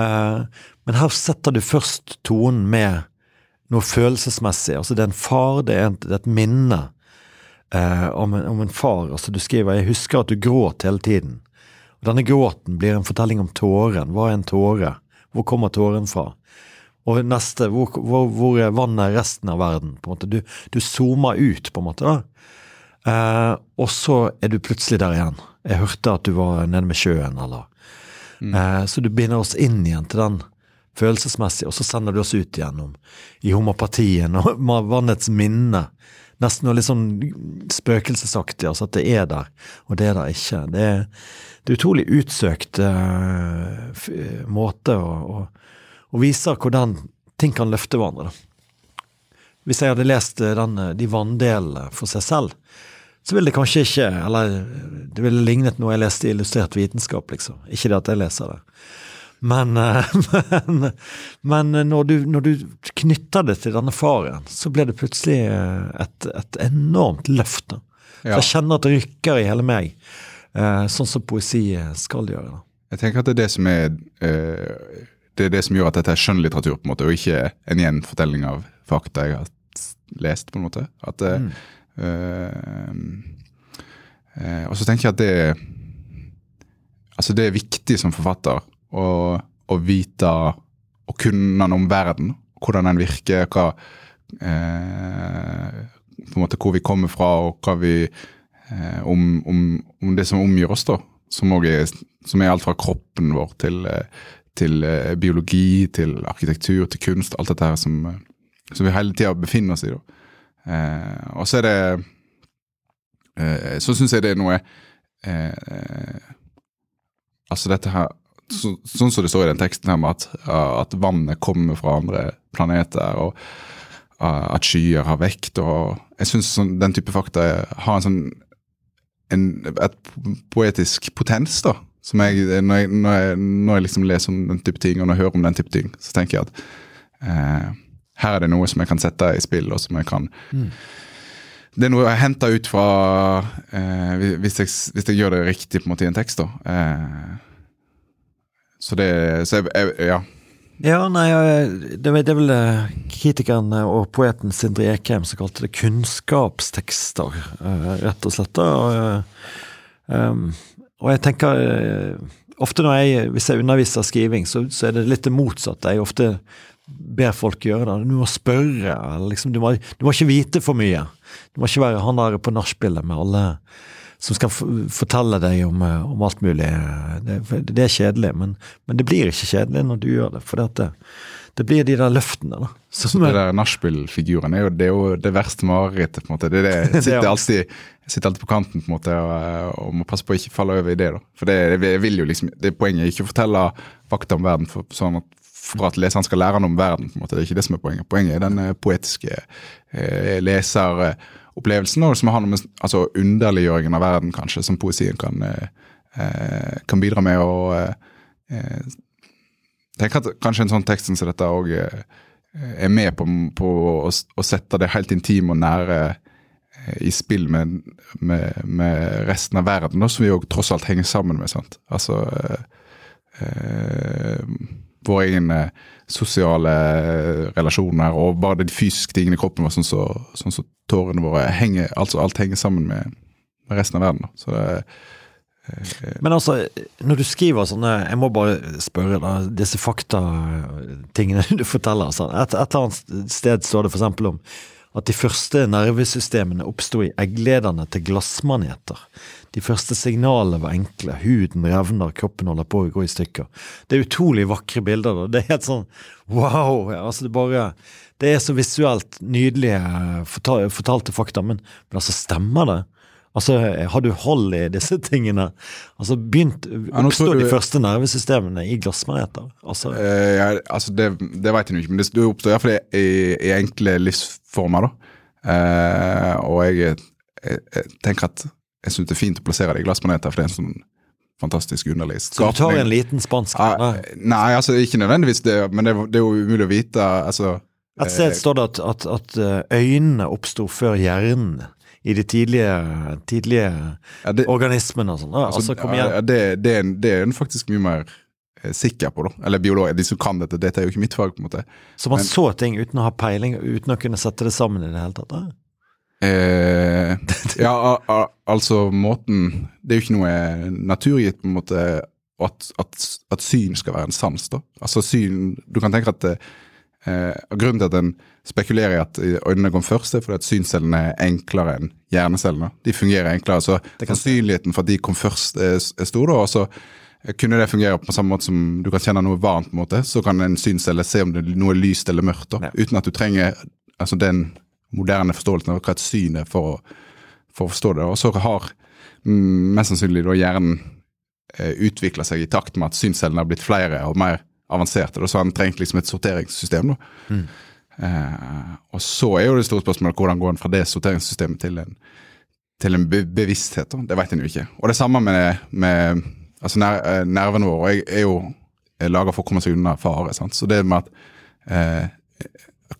Uh, men her setter du først tonen med noe følelsesmessig. Altså det er en far, det er, en, det er et minne uh, om, en, om, en, far. Altså du skriver 'Jeg husker at du gråt hele tiden'. Og Denne gråten blir en fortelling om tåren. Hva er en tåre? Hvor kommer tåren fra? Og neste, hvor, hvor, hvor er vannet resten av verden? på en måte. Du, du zoomer ut, på en måte. da. Uh, og så er du plutselig der igjen. Jeg hørte at du var nede med sjøen, eller mm. uh, Så du binder oss inn igjen til den følelsesmessig, og så sender du oss ut igjennom i homopatien og vannets minne. Nesten noe litt sånn spøkelsesaktig, altså at det er der, og det er der ikke. Det er, det er utrolig utsøkt uh, måte å, å, vise hvordan ting kan løfte hverandre. Hvis jeg hadde lest den, de vanndelene for seg selv, så ville det kanskje ikke Eller det ville lignet noe jeg leste i Illustrert vitenskap, liksom. Ikke det at jeg leser det. Men, eh, men, men når, du, når, du, knytter det til denne faren, så ble det plutselig eh, et, et enormt løft. Da. Ja. Jeg kjenner at det rykker i hele meg, eh, sånn som poesi skal gjøre. Da. Jeg tenker at det er det som er det er det som gjør at dette er skjønnlitteratur, på en måte, og ikke en gjenfortelling av fakta jeg har lest. på en måte. At mm og så tenker jeg at det Altså, det er viktig som forfatter å, å vite og kunne noe om verden. Hvordan den virker, hva uh, på en måte Hvor vi kommer fra, og hva vi om, om, om, det som omgir oss, da. Som, er, er alt fra kroppen vår til, til biologi, til arkitektur, til kunst. Alt dette her som, som vi hele tida befinner oss i. da. Eh, og så er det eh, Så syns jeg det er noe eh, Altså dette her så, Sånn som det står i den teksten her med at, at vannet kommer fra andre planeter, og at skyer har vekt. og Jeg syns sånn, den type fakta har en sånn en, et poetisk potens, da. Som jeg, når jeg, når jeg, når jeg liksom leser om den type ting, og når jeg hører om den type ting, så tenker jeg at eh, her er det noe som jeg kan sette i spill, og som jeg kan mm. Det er noe jeg henter ut fra eh, hvis, jeg, hvis, jeg, gjør det riktig på en måte i en tekst. da. Eh, så det så jeg, jeg, Ja. Ja, nei, det, er vel eh, kritikeren og poeten Sindre Ekheim som kalte det kunnskapstekster, eh, rett og slett. Og, og jeg tenker ofte når jeg, hvis jeg underviser skriving, så, så, er det litt det motsatte. Jeg ofte ber folk gjøre det. Du må spørre. Liksom, du, må, du, må, ikke vite for mye. Du må ikke være han der på nachspielet med alle som skal fortelle deg om, eh, om alt mulig. Det, det, er kjedelig, men, men, det blir ikke kjedelig når du gjør det. For det, det blir de der løftene, da. Som, det der nachspiel-figuren er, er jo det verste marerittet, på en måte. Det, det, jeg, sitter alltid, jeg sitter alltid på kanten på en måte, og, og må passe på å ikke falle over i det. da. For det, jeg vil jo liksom, det er poenget ikke å fortelle fakta om verden for, sånn at for at leseren skal lære noe om verden. på en måte. Det er ikke det som er poenget. Poenget er den eh, poetiske eh, leseropplevelsen, og som har noe med altså, underliggjøringen av verden, kanskje, som poesien kan, eh, eh kan bidra med. Og eh, eh, tenker at kanskje en sånn tekst som dette òg er med på, på å, å, sette det helt intime og nære i spill med, med, med resten av verden, som vi jo tross alt henger sammen med. sant? Altså eh, våre egne sosiale relasjoner og bare de fysiske tingene i kroppen vår, sånn som så, sånn så tårene våre henger, altså Alt henger sammen med, med resten av verden. Så det eh, men altså, når du skriver sånne Jeg må bare spørre, da. Disse faktatingene du forteller. Altså. Et, et annet sted står det f.eks. om at de første nervesystemene oppsto i egglederne til glassmaneter. De første signalene var enkle. Huden revner, kroppen holder på å gå i stykker. Det er utrolig vakre bilder. Da. Det er helt sånn wow! Altså det, bare, det er så visuelt nydelige fortalte fakta, men, men altså, stemmer det? Altså, Har du hold i disse tingene? Altså, begynt, Oppstår de første nervesystemene i glassmaneter? Altså, eh, ja, altså det, det vet jeg ikke, men det, det oppstår iallfall i, i enkle livsformer. da. Eh, og jeg, jeg, jeg, tenker at jeg syns det er fint å plassere det i glassmaneter, for det er en sånn fantastisk underlig skapning. Så du tar en liten spansk? Ah, nei, altså ikke nødvendigvis det, men det, det er jo umulig å vite. altså... Et sted eh, står det at, at, at eh, øynene oppsto før hjernen i de tidlige, tidlige ja, det, organismene og sånn. Altså, altså, kom. Ja, det, det, det er en faktisk mye mer eh, sikker på, da. Eller biolog, de som kan dette. Dette er jo ikke mitt fag, på en måte. Så man Men, så ting uten å ha peiling, uten å kunne sette det sammen i det hele tatt? Eh, ja, altså måten Det er jo ikke noe naturgitt på en måte at, at, at syn skal være en sans. da. Altså syn, Du kan tenke at eh, Grunnen til at en spekulerer i at øynene går først, er fordi at synscellene er enklere enn hjernecellene. De fungerer enklere. så Sannsynligheten for at de kom først, er, er stor. og så kunne det fungere på samme måte som du kan kjenne noe varmt, på en måte, så kan en synscelle se om det er noe lyst eller mørkt. da. Uten at du trenger altså den moderne forståelsen av hva et syn er for å, for å forstå det. Og så har mm, mest sannsynlig da hjernen eh, utvikla seg i takt med at synscellene har blitt flere og mer avanserte. Da, så har trengte trengt liksom et sorteringssystem. da. Mm. Eh, og så er jo det store spørsmålet hvordan går en fra det sorteringssystemet til en, til en be bevissthet. Da. Det vet en jo ikke. Og det samme med, med altså ner eh, nervene våre. Jeg er jo laga for å komme seg unna fare. Sant? Så det med at eh,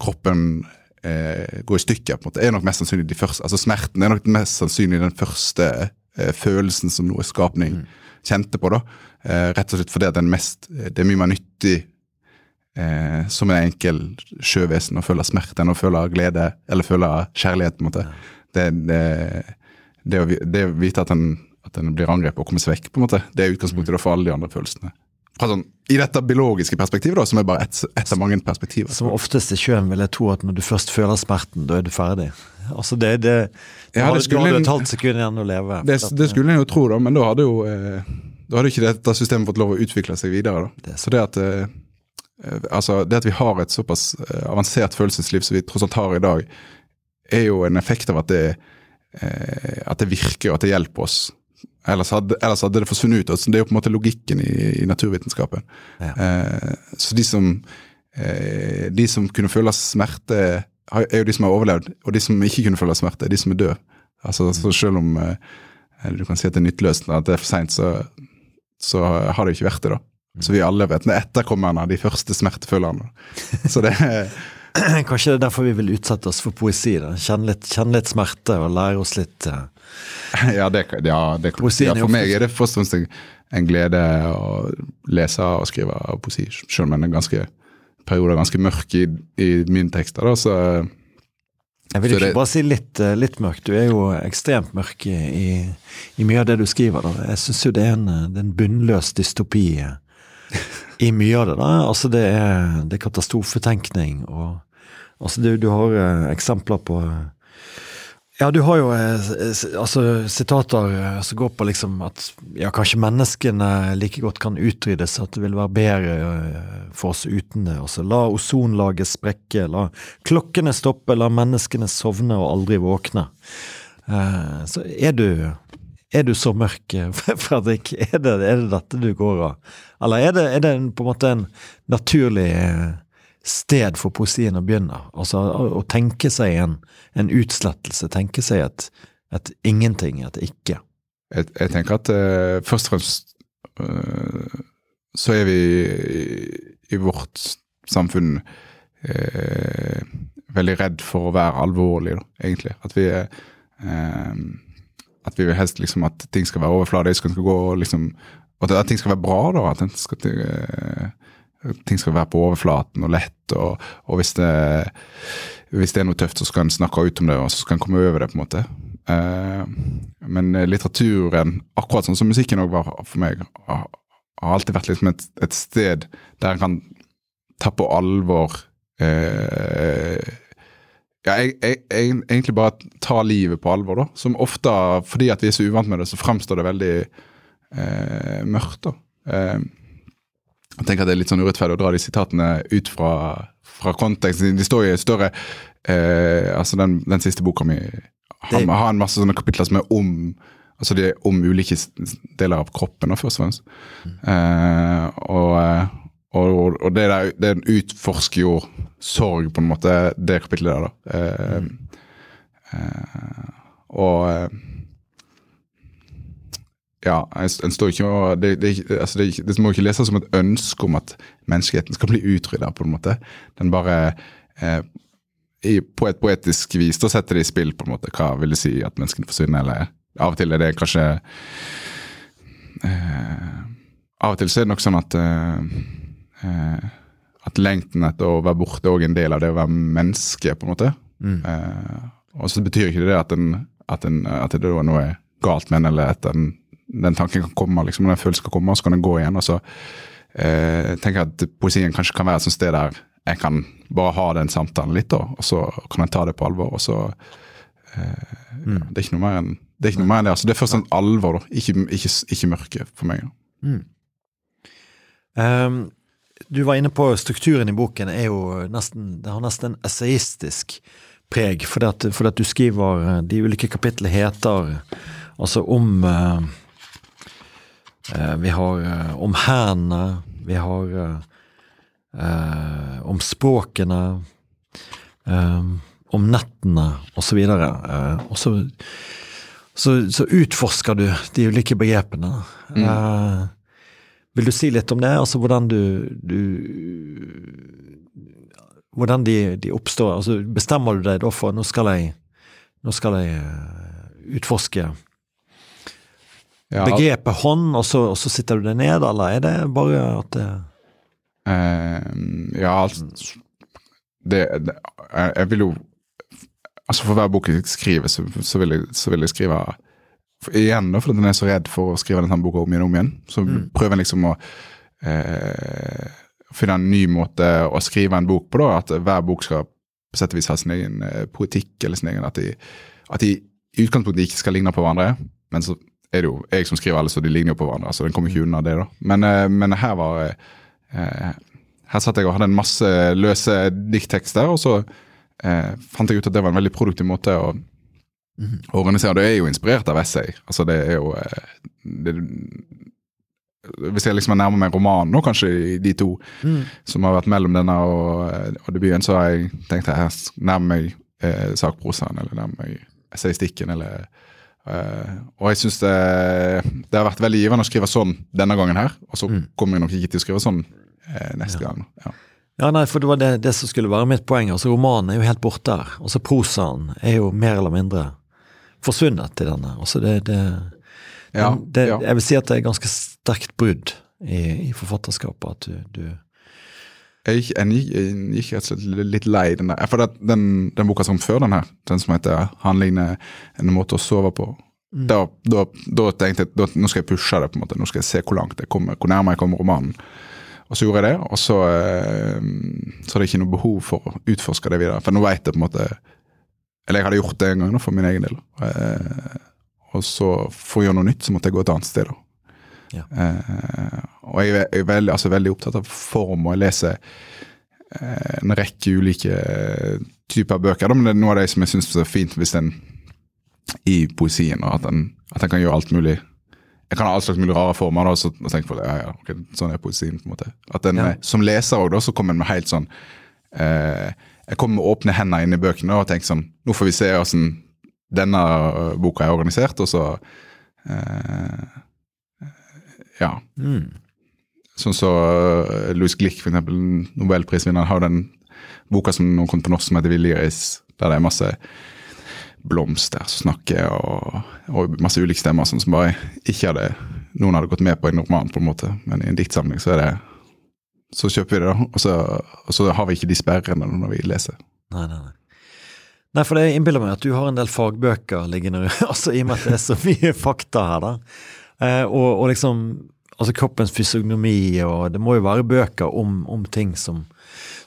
kroppen eh, går i stykker, på en måte, er nok mest sannsynlig de første, altså Smerten er nok mest sannsynlig den første eh, følelsen som noe skapning mm. kjente på. da, Rett og slett fordi den mest, det er mye mer nyttig eh, som en enkel sjøvesen å føle smerte enn å føle glede eller føle kjærlighet. på en måte. Det, det, det, å, det å vite at en, at en blir angrepet og kommer seg vekk, på en måte, det er utgangspunktet for alle de andre følelsene sånn, I dette biologiske perspektivet, da, som er bare ett et av mange perspektiver. Som oftest i sjøen vil jeg tro at når du først føler smerten, da er du ferdig. Altså det, det, det, ja, det skulle, du et halvt sekund igjen å leve. Det, det skulle en jo tro, da, men da hadde jo eh, da hadde ikke dette systemet fått lov å utvikle seg videre. da. Så det at, eh, eh, altså, det at vi har et såpass eh, avansert følelsesliv som vi tross alt har i dag, er jo en effekt av at det, eh, at det virker og at det hjelper oss Ellers hadde, ellers hadde, det forsvunnet ut. Det er jo på en måte logikken i, i naturvitenskapen. Ja. Eh, så de som, eh, de som kunne føle smerte, er jo de som har overlevd. Og de som ikke kunne føle smerte, er de som er døde. Altså, så selv om eh, du kan si at det er nytteløst, at det er for seint, så, så, har det jo ikke vært det. da. Så vi alle vet etterkommerne av de første smertefullene. Så det Kanskje det er derfor vi vil utsette oss for poesi? da. Kjenne litt, kjenne litt smerte og lære oss litt uh, ja, det, ja, det, ja, for meg er det først og fremst en glede å lese og skrive poesi, selv om den er ganske perioder ganske mørk i, i mine tekster. da, så jeg vil ikke det, bare si litt, eh, litt mørk, du er jo ekstremt mørk i, i mye av det du skriver. Da. Jeg syns jo det er en, det er en bunnløs dystopi i mye av det. da, altså Det er, det er katastrofetenkning. og altså du, du har eh, eksempler på ja, du har jo eh, altså, sitater eh, som går på liksom at ja, kanskje menneskene like godt kan utryddes, at det vil være bedre eh, for oss uten det. Altså, la ozonlaget sprekke, la klokkene stoppe, la menneskene sovne og aldri våkne. Uh, så er du, er du så mørk, Fredrik? Er det, er det dette du går av? Eller er det, er det på en måte en naturlig sted for poesien å begynne. Altså å, tenke seg en, en, utslettelse, tenke seg et, et ingenting, et ikke. Jeg, jeg tenker at uh, først og fremst uh, så er vi i, i vårt samfunn uh, veldig redd for å være alvorlige, da, egentlig. At vi er At vi vil helst liksom at ting skal være overfladisk, gå liksom, at, ting skal være bra, da. At ting skal, ting skal være på overflaten og lett. Og, og hvis, det, hvis, det, er noe tøft, så skal en snakke ut om det, og så skal en komme over det. på en måte. Eh, men litteraturen, akkurat sånn som musikken òg var for meg, har, alltid vært liksom et, et, sted der en kan ta på alvor eh, ja, jeg, jeg, jeg, egentlig bare ta livet på alvor, da. Som ofte, fordi at vi er så uvant med det, så fremstår det veldig eh, mørkt. da. Eh, jeg tenker at Det er litt sånn urettferdig å dra de sitatene ut fra, fra kontekst. De står jo i større eh, altså den, den, siste boka mi har, har, en masse sånne kapitler som er om altså de er om ulike deler av kroppen. først og fremst. Mm. Eh, og, og, og, det der det utforsker jo sorg, på en måte, det kapitlet der. da. Eh, mm. eh, og eh, ja, en står ikke det, det, altså det, det, må ikke leses som et ønske om at menneskeheten skal bli utrydda, på en måte. Den bare eh, i, På et poetisk vis da setter det i spill på en måte, hva vil det si at menneskene forsvinner, eller Av og til er det kanskje eh, Av og til så er det nok sånn at eh, eh at lengten etter å være borte er en del av det å være menneske, på en måte. Mm. Eh, og så betyr ikke det at, en, at, en, at det er noe galt med en, eller at en den tanken kan komme, liksom, den følelsen kan komme, og så kan den gå igjen. og så eh, tenker jeg at Poesien kanskje kan være et sånt sted der jeg kan bare ha den samtalen litt, da, og så kan jeg ta det på alvor. og så eh, mm. ja, Det er ikke noe mer enn det. er mer enn det, altså Det er først og alvor, da, ikke, ikke, ikke mørke for meg. Mm. Um, du var inne på strukturen i boken er jo nesten, det har nesten en essayistisk preg, fordi at, fordi at du skriver eh, De ulike kapitlene heter altså om uh, vi har eh, om hærene. vi har eh, om språkene, om nettene osv. Og, og så, så, så, utforsker du de ulike begrepene. Mm. vil du si litt om det? Altså hvordan du, du Hvordan de, de, oppstår? Altså Bestemmer du deg da for nå skal jeg, nå skal jeg utforske ja. begrepet hånd, og så, og så, sitter du det ned, eller er det bare at det uh, Ja, altså det, det, Jeg vil jo Altså For hver bok jeg skriver, så, så, vil, jeg, så vil jeg skrive for, Igjen, da, fordi den er så redd for å skrive den samme boka om igjen og om igjen, så mm. prøver jeg liksom å uh, finne en ny måte å skrive en bok på. da, At hver bok skal på sett og vis ha sin egen uh, poetikk, eller sin egen At de, at de i utgangspunktet ikke skal ligne på hverandre, men så er det jo jeg som skriver alle, så de ligner jo på hverandre. så den kommer ikke unna det da. Men, eh, men her var eh, Her satt jeg og hadde en masse løse dikttekster, og så eh, fant jeg ut at det var en veldig produktiv måte å mm. organisere. Det er jo inspirert av essay. Altså det er jo eh, det, hvis jeg liksom er nærmer meg romanen nå, kanskje, de to mm. som har vært mellom denne og, og debuten, så har jeg tenkt at jeg nærmer meg eh, sakprosaen, eller nærmer meg essaystikken, eller Uh, og jeg syns det, det, har vært veldig givende å skrive sånn denne gangen her. Og så mm. kommer jeg nok ikke til å skrive sånn uh, neste ja. gang. Ja. ja. nei, for det var det, det, som skulle være mitt poeng. Altså Romanen er jo helt borte her. Og så prosaen er jo mer eller mindre forsvunnet til denne. Altså det, det, ja, Jeg vil si at det er ganske sterkt brudd i, i forfatterskapet. At du, du jeg, jeg, gikk rett og slett litt lei den der. For den, den boka som før den her, den som heter 'Handlingene en måte å sove på', mm. da, da, da, tenkte jeg at nå skal jeg pushe det. på en måte, Nå skal jeg se hvor langt jeg kommer, hvor nærme jeg kommer romanen. og så gjorde jeg det, og så, eh, så hadde jeg ikke noe behov for å utforske det videre. For nå vet jeg på en måte Eller jeg hadde gjort det en gang for min egen del. Eh, og så for å gjøre noe nytt, så måtte jeg gå et annet sted. da. Ja. Eh, og jeg er- veldig, altså, veldig opptatt av form, og jeg leser eh, en rekke ulike typer bøker. Men det er noe av det som jeg syns er fint hvis en i poesien, og at en, at en kan gjøre alt mulig Jeg kan ha all slags mulig rare former, da, og tenke på det, ja, ja, okay, sånn er poesien. på en måte. At en, Ja. eh, Som leser òg, så kommer en med helt sånn eh, Jeg kommer med åpne hender inn i bøkene og tenker sånn Nå får vi se åssen denne boka er organisert, og så eh, Ja. Mm. Sånn så uh, Louis Glick, for eksempel, nobelprisvinneren, har den boka som nå kom på norsk som heter Viljeris der det er masse blomster som snakker, og, og masse ulike stemmer sånn som bare ikke hadde noen hadde gått med på i en roman, på en måte, men i en diktsamling så er det Så kjøper vi det, da, og så, og så har vi ikke de sperrene når vi leser. Nei, nei, nei. Nei, for det innbiller meg at du har en del fagbøker liggende, altså i og med at det er så mye fakta her, da. Eh, og, og liksom Altså kroppens fysiognomi, og det må jo være bøker om, om ting som,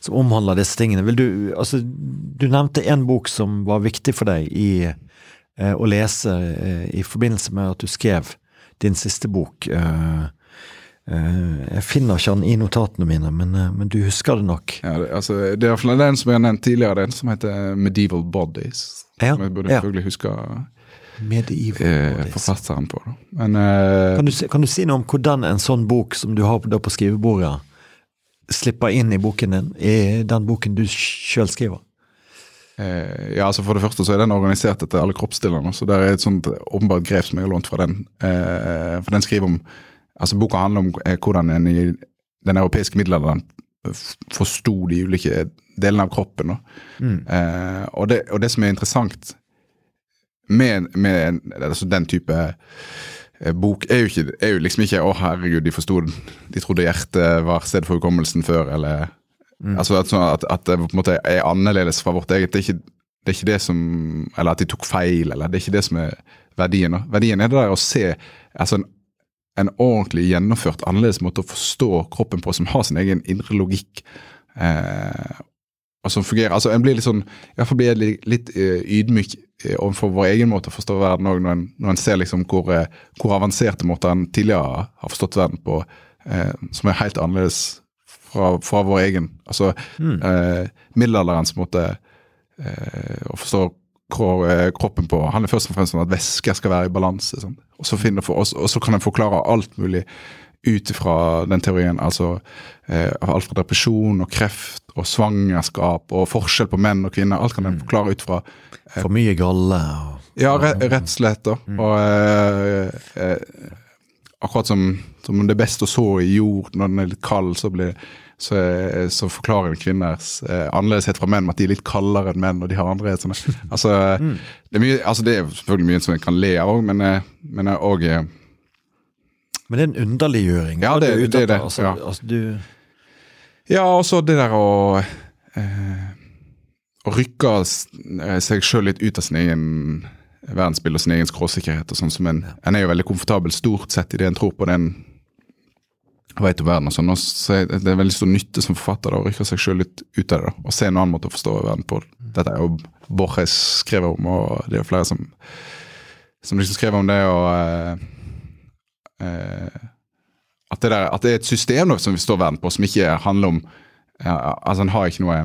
som omhandler disse tingene. Vil du Altså, du nevnte en bok som var viktig for deg i eh, å lese eh, i forbindelse med at du skrev din siste bok. Eh, eh, jeg finner ikke den i notatene mine, men, eh, men du husker det nok. Ja, det, altså, det er iallfall den som jeg har nevnt tidligere, den som heter Medieval Bodies. Ja, Som jeg burde ja. selvfølgelig huske Medieval eh, forfatteren på. Men eh, Kan du, kan du si noe om hvordan en sånn bok som du har på, på skrivebordet, slipper inn i boken din, i den boken du sjøl skriver? Eh, ja, altså For det første så er den organisert etter alle kroppsdelene. Så det er et sånt åpenbart grep som jeg har lånt fra den. Eh, for den skriver om altså Boka handler om eh, hvordan en i den europeiske middelalderen forsto de ulike delene av kroppen. Mm. Eh, og, det, og det som er interessant med, med altså den type eh, bok, er jo, ikke, er jo liksom ikke 'Å, herregud, de forsto De trodde hjertet var sted for hukommelsen før', eller Altså at, sånn at, at det på en måte er annerledes fra vårt eget. Det er, ikke, det er ikke det som Eller at de tok feil, eller det er ikke det som er verdien. Verdien er det der å se altså en, en ordentlig gjennomført annerledes måte å forstå kroppen på, som har sin egen indre logikk. Eh, som fungerer. Altså En blir litt sånn, i hvert fall blir jeg litt, litt eh, ydmyk eh, overfor vår egen måte å forstå verden òg, når, når en ser liksom hvor, eh, hvor avanserte måter en tidligere har forstått verden på, eh, som er helt annerledes fra, fra vår egen. Altså eh, middelalderens måte eh, å forstå kroppen på handler først og fremst om at væsker skal være i balanse. Sånn. Og og, og så kan en forklare alt mulig ut ifra den teorien. altså eh, Alt fra depresjon og kreft og svangerskap og forskjell på menn og kvinner. Alt kan en forklare ut fra For mye galle og ja, re rett og slett. da. Og eh, eh, akkurat som, som det er best å så i jord når den er litt kald, så, blir, så, er- så forklarer en kvinners eh, annerledeshet fra menn med at de er litt kaldere enn menn, og de har andre altså, altså, det, er mye, altså, det er selvfølgelig mye som en kan le av òg, men, eh, men også, og, eh, Men det er en underliggjøring. Ja, det- det er det, Altså, ja. altså, du, Ja, også det der å eh, rykke seg sjøl litt ut av sin egen verdensbilde og sin egen skråsikkerhet. og sånn som en, en er jo veldig komfortabel stort sett i det en tror på den veit om verden. og sånn, og så er Det det er veldig stor nytte som forfatter da, å rykke seg sjøl litt ut av det. da, Og se en annen måte å forstå verden på. Dette er jo Borges skrevet om, og det er jo flere som som liksom skrev om det. og eh, at det, der, at det er et system som vi står verden på, som ikke handler om altså En har ikke noe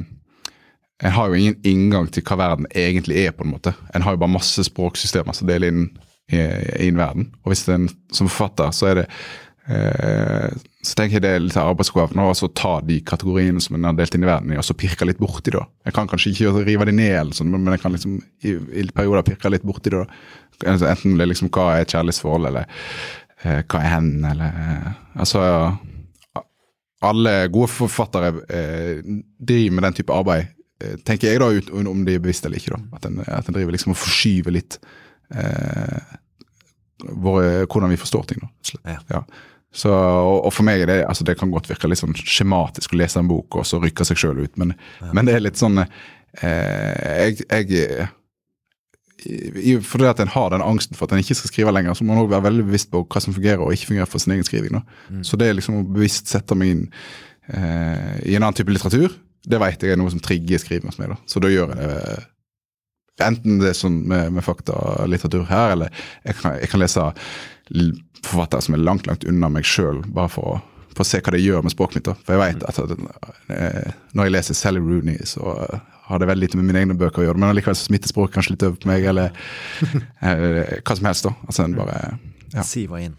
En har jo ingen inngang til hva verden egentlig er, på en måte. En har jo bare masse språksystemer som deler inn i, i en verden. Og hvis en som forfatter, så er det eh, så tenker jeg det er litt arbeidsoppgaven å ta de kategoriene som en har delt inn i verden i, og så pirke litt borti det. Jeg kan kanskje ikke rive de ned, sånn, men jeg kan liksom i, i perioder pirke litt borti det. Enten det er liksom hva er et kjærlighetsforhold, eller eh, hva er hen, eller eh, Altså alle gode forfattere eh, driver med den type arbeid, eh, tenker jeg da, ut, om de er bevisst eller ikke. da, At en, at en driver liksom og forskyver litt eh, våre, hvordan vi forstår ting. da. Ja. Ja. Så, og, og for meg er det altså det kan godt virke litt sånn skjematisk å lese en bok og så rykke seg sjøl ut, men, men det er litt sånn eh, Jeg, jeg fordi at en har den angsten for at en ikke skal skrive lenger, så må en også være veldig bevisst på hva som fungerer og ikke fungerer for sin egen skriving. Mm. Så det er liksom å bevisst sette meg inn eh, i en annen type litteratur, det vet jeg er noe som trigger skriving hos meg. da. Så da gjør jeg det. Enten det er sånn med, med faktalitteratur her, eller jeg kan, jeg kan lese forfattere som er langt, langt unna meg sjøl, bare for å, for å se hva det gjør med språket mitt. da. For jeg vet at, at at når jeg leser Sally Rooney, så eh, har det veldig lite med mine egne bøker å gjøre, men allikevel smitter språket kanskje litt over på meg, eller eh, hva som helst. da. Altså en bare Ja. Siver inn.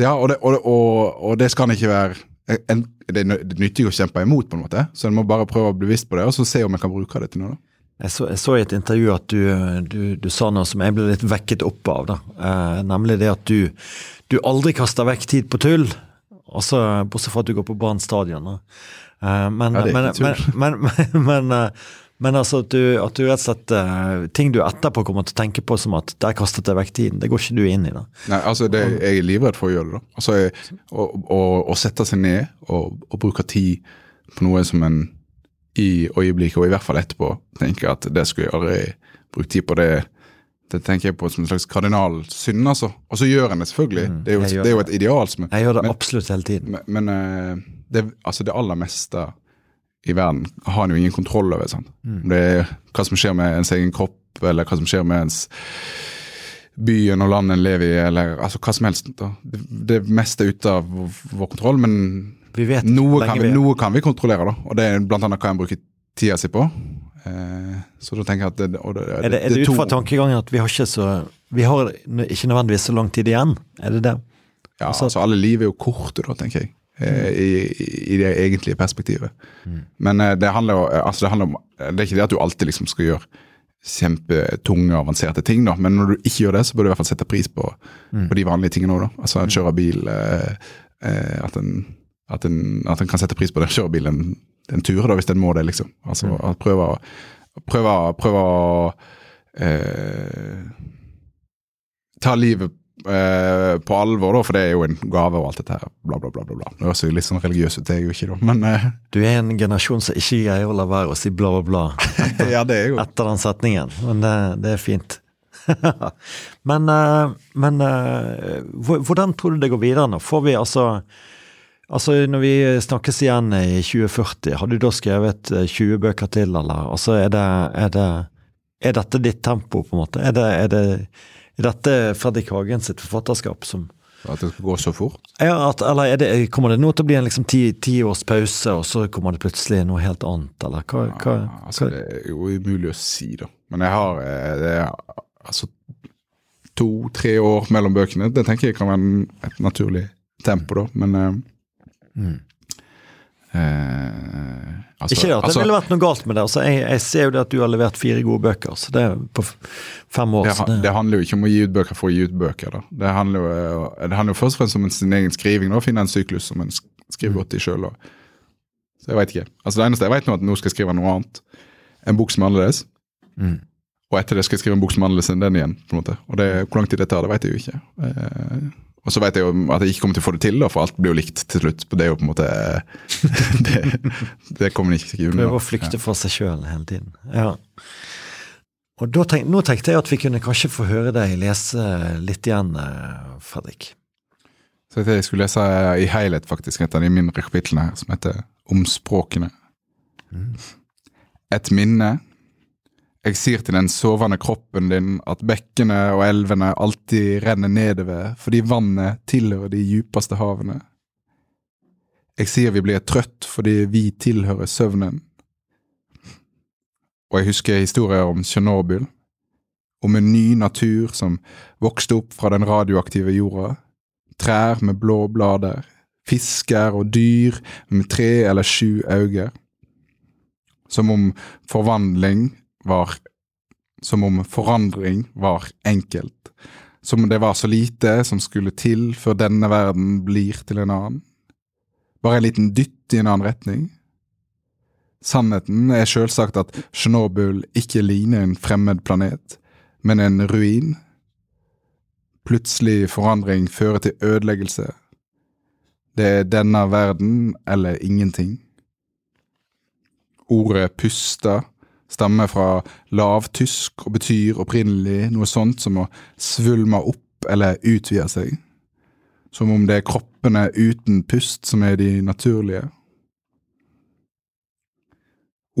Ja, og det, og, og, og det skal ikke være en, Det nytter jo å kjempe imot, på en måte, så en må bare prøve å bli bevisst på det, og så se om en kan bruke det til noe. da. Jeg så, jeg så i et intervju at du, du, du sa noe som jeg ble litt vekket opp av. da. Eh, nemlig det at du, du aldri kaster vekk tid på tull. Også, bortsett fra at du går på Brann stadion. Eh, men, Ja, men, men, men, men, altså at du, at du rett og slett eh, Ting du etterpå kommer til å tenke på som at der kastet jeg vekk tiden. Det går ikke du inn i. da. Nei, altså det, Jeg er livredd for å gjøre det. da. Altså, jeg, å, å, å sette seg ned og, og bruke tid på noe som en i øyeblikket, og i hvert fall etterpå, tenker at det skulle jeg aldri brukt tid på. Det det tenker jeg på som en slags kardinalsynd, altså. Og så gjør en det selvfølgelig. Det er jo, det er jo et ideal. som Jeg gjør det Men- absolutt hele tiden. Men, men eh, det, altså det aller meste i verden har en jo ingen kontroll over. Sant? Om Det er hva som skjer med ens egen kropp, eller hva som skjer med ens byen og landet en lever i, eller altså hva som helst. Da. Det, det meste er ute av vår, kontroll, men Vi vet noe kan, vi, noe kan vi kontrollere, da. Og det er blant annet hva en bruker tida si på. Eh, så da tenker jeg at det, det, Er det, er det ut fra tankegangen at vi har ikke så Vi har ikke nødvendigvis så lang tid igjen? Er det det? Ja, Altså- altså alle liv er jo korte, da, tenker jeg. Eh, I, i, det egentlige perspektivet. Men eh, det handler jo altså det, handler om, det er ikke det at du alltid liksom skal gjøre kjempetunge, avanserte ting, da. Men når du ikke gjør det, så bør du i hvert fall sette pris på, på de vanlige tingene òg. Altså en kjører bil eh, eh, at, en, at, en, at en kan sette pris på den kjører bil en, en tur, da, hvis en må det, liksom. Altså at prøve, å- prøve, å- prøve å eh, ta livet eh, på alvor, da, for det er jo en gave og alt dette her. Bla, bla, bla. bla. Det høres jo litt sånn religiøs ut, det er jo ikke, det, Men eh, Du er en generasjon som ikke greier å la være å si bla, bla, bla ja, det er jo etter den setningen. Men det, det er fint. men eh, men eh, hvordan tror du det går videre nå? Får vi altså Altså, når vi snakkes igjen i 2040, har du da skrevet eh, 20 bøker til, eller? Altså, er det, er det Er dette ditt tempo, på en måte? Er det, er det er dette Fredrik Hagen sitt forfatterskap som at det skal gå så fort. ja, at, eller er det, kommer det nå til å bli en liksom ti, ti års pause, og så kommer det plutselig noe helt annet, eller hva? hva, Ja, altså, hva det er jo umulig å si, da. Men jeg har eh, det er, altså to-tre år mellom bøkene. Det tenker jeg kan være et naturlig tempo, da. Men eh, Mm. Eh, altså, Ikke at det altså, ville vært noe galt med det. altså Jeg, jeg ser jo det at du har levert fire gode bøker, så det er på fem år. det, ha- det handler jo ikke om å gi ut bøker for å gi ut bøker. da. Det handler jo, eh, det handler jo først og fremst om sin egen skriving. Å Finne en syklus som en skriver godt i sjøl. Så jeg veit ikke. Altså Det eneste jeg vet nå, er at nå skal jeg skrive noe annet. En bok som er annerledes. Mm. Og etter det skal jeg skrive en bok som er annerledes enn den igjen. på en måte. Og det, Hvor lang tid det tar, det vet jeg jo ikke. Eh, og så vet jeg jo at jeg ikke kommer til å få det til, da, for alt blir jo likt til slutt. Det er jo på en måte Det, det kommer jeg ikke unna. Prøve å flykte fra seg sjøl hele tiden. Ja. Og tenk, Nå tenkte jeg at vi kunne kanskje få høre deg lese litt igjen, eh, Fredrik. Så jeg skulle lese i helhet faktisk et av de mindre kapitlene her, som heter Om språkene. Et minne. Jeg sier til den sovende kroppen din at bekkene og elvene alltid renner nedover fordi vannet tilhører de djupeste havene. Jeg sier vi blir trøtt fordi vi tilhører søvnen. Og jeg husker historier om Tsjernobyl, om en ny natur som vokste opp fra den radioaktive jorda trær med blå blader, fisker og dyr med tre eller sju øyne. Som om forvandling var Som om forandring var enkelt. Som om det var så lite som skulle til før denne verden blir til en annen. Bare en liten dytt i en annen retning. Sannheten er selvsagt at Tsjernobyl ikke ligner en fremmed planet, men en ruin. Plutselig forandring fører til ødeleggelse. Det er denne verden eller ingenting. Ordet pusta stammer fra lavtysk og betyr opprinnelig noe sånt som å svulme opp eller utvide seg. Som om det er kroppene uten pust som er de naturlige.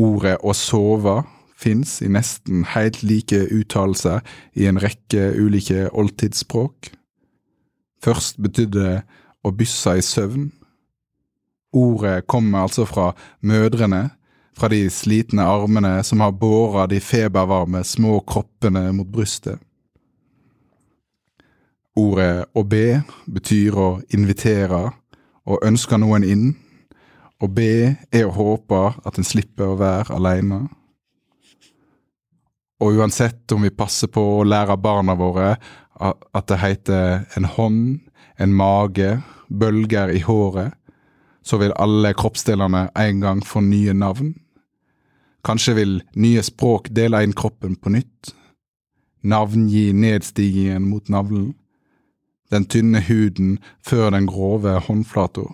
Ordet å sove fins i nesten helt like uttalelser i en rekke ulike oldtidsspråk. Først betydde det å bysse i søvn. Ordet kommer altså fra mødrene, fra de slitne armene som har båra de febervarme små kroppene mot brystet. Ordet å be betyr å invitere og ønske noen inn. Å be er å håpe at en slipper å være alene. Og uansett om vi passer på å lære barna våre at det heter en hånd, en mage, bølger i håret, så vil alle kroppsdelene en gang få nye navn. Kanskje vil nye språk dele inn kroppen på nytt. Navngi nedstigningen mot navlen. Den tynne huden før den grove håndflata.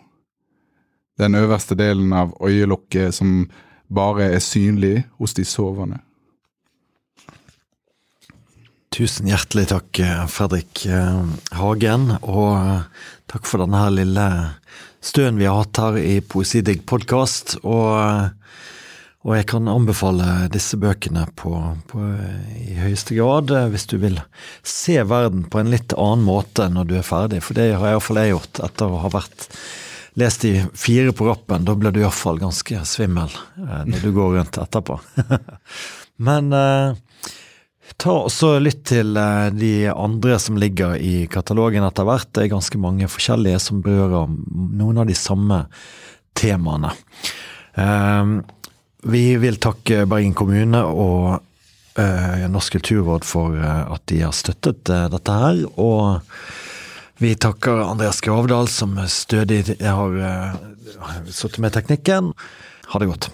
Den øverste delen av øyelokket som bare er synlig hos de sovende. Tusen hjertelig takk, Fredrik Hagen, og takk for denne lille støen vi har hatt her i Poesidigg podkast. Og, og, jeg kan anbefale disse bøkene på, på, i høyeste grad hvis du vil se verden på en litt annen måte når du er ferdig, for det har iallfall jeg gjort etter å ha vært lest de fire på rappen. Da blir du iallfall ganske svimmel når du går rundt etterpå. Men Ta også lytt til de andre som ligger i katalogen etter hvert. Det er ganske mange forskjellige som berører noen av de samme temaene. Vi vil takke Bergen kommune og Norsk kulturråd for at de har støttet dette her. Og vi takker Andreas Gravdal som stødig har sittet med teknikken. Ha det godt.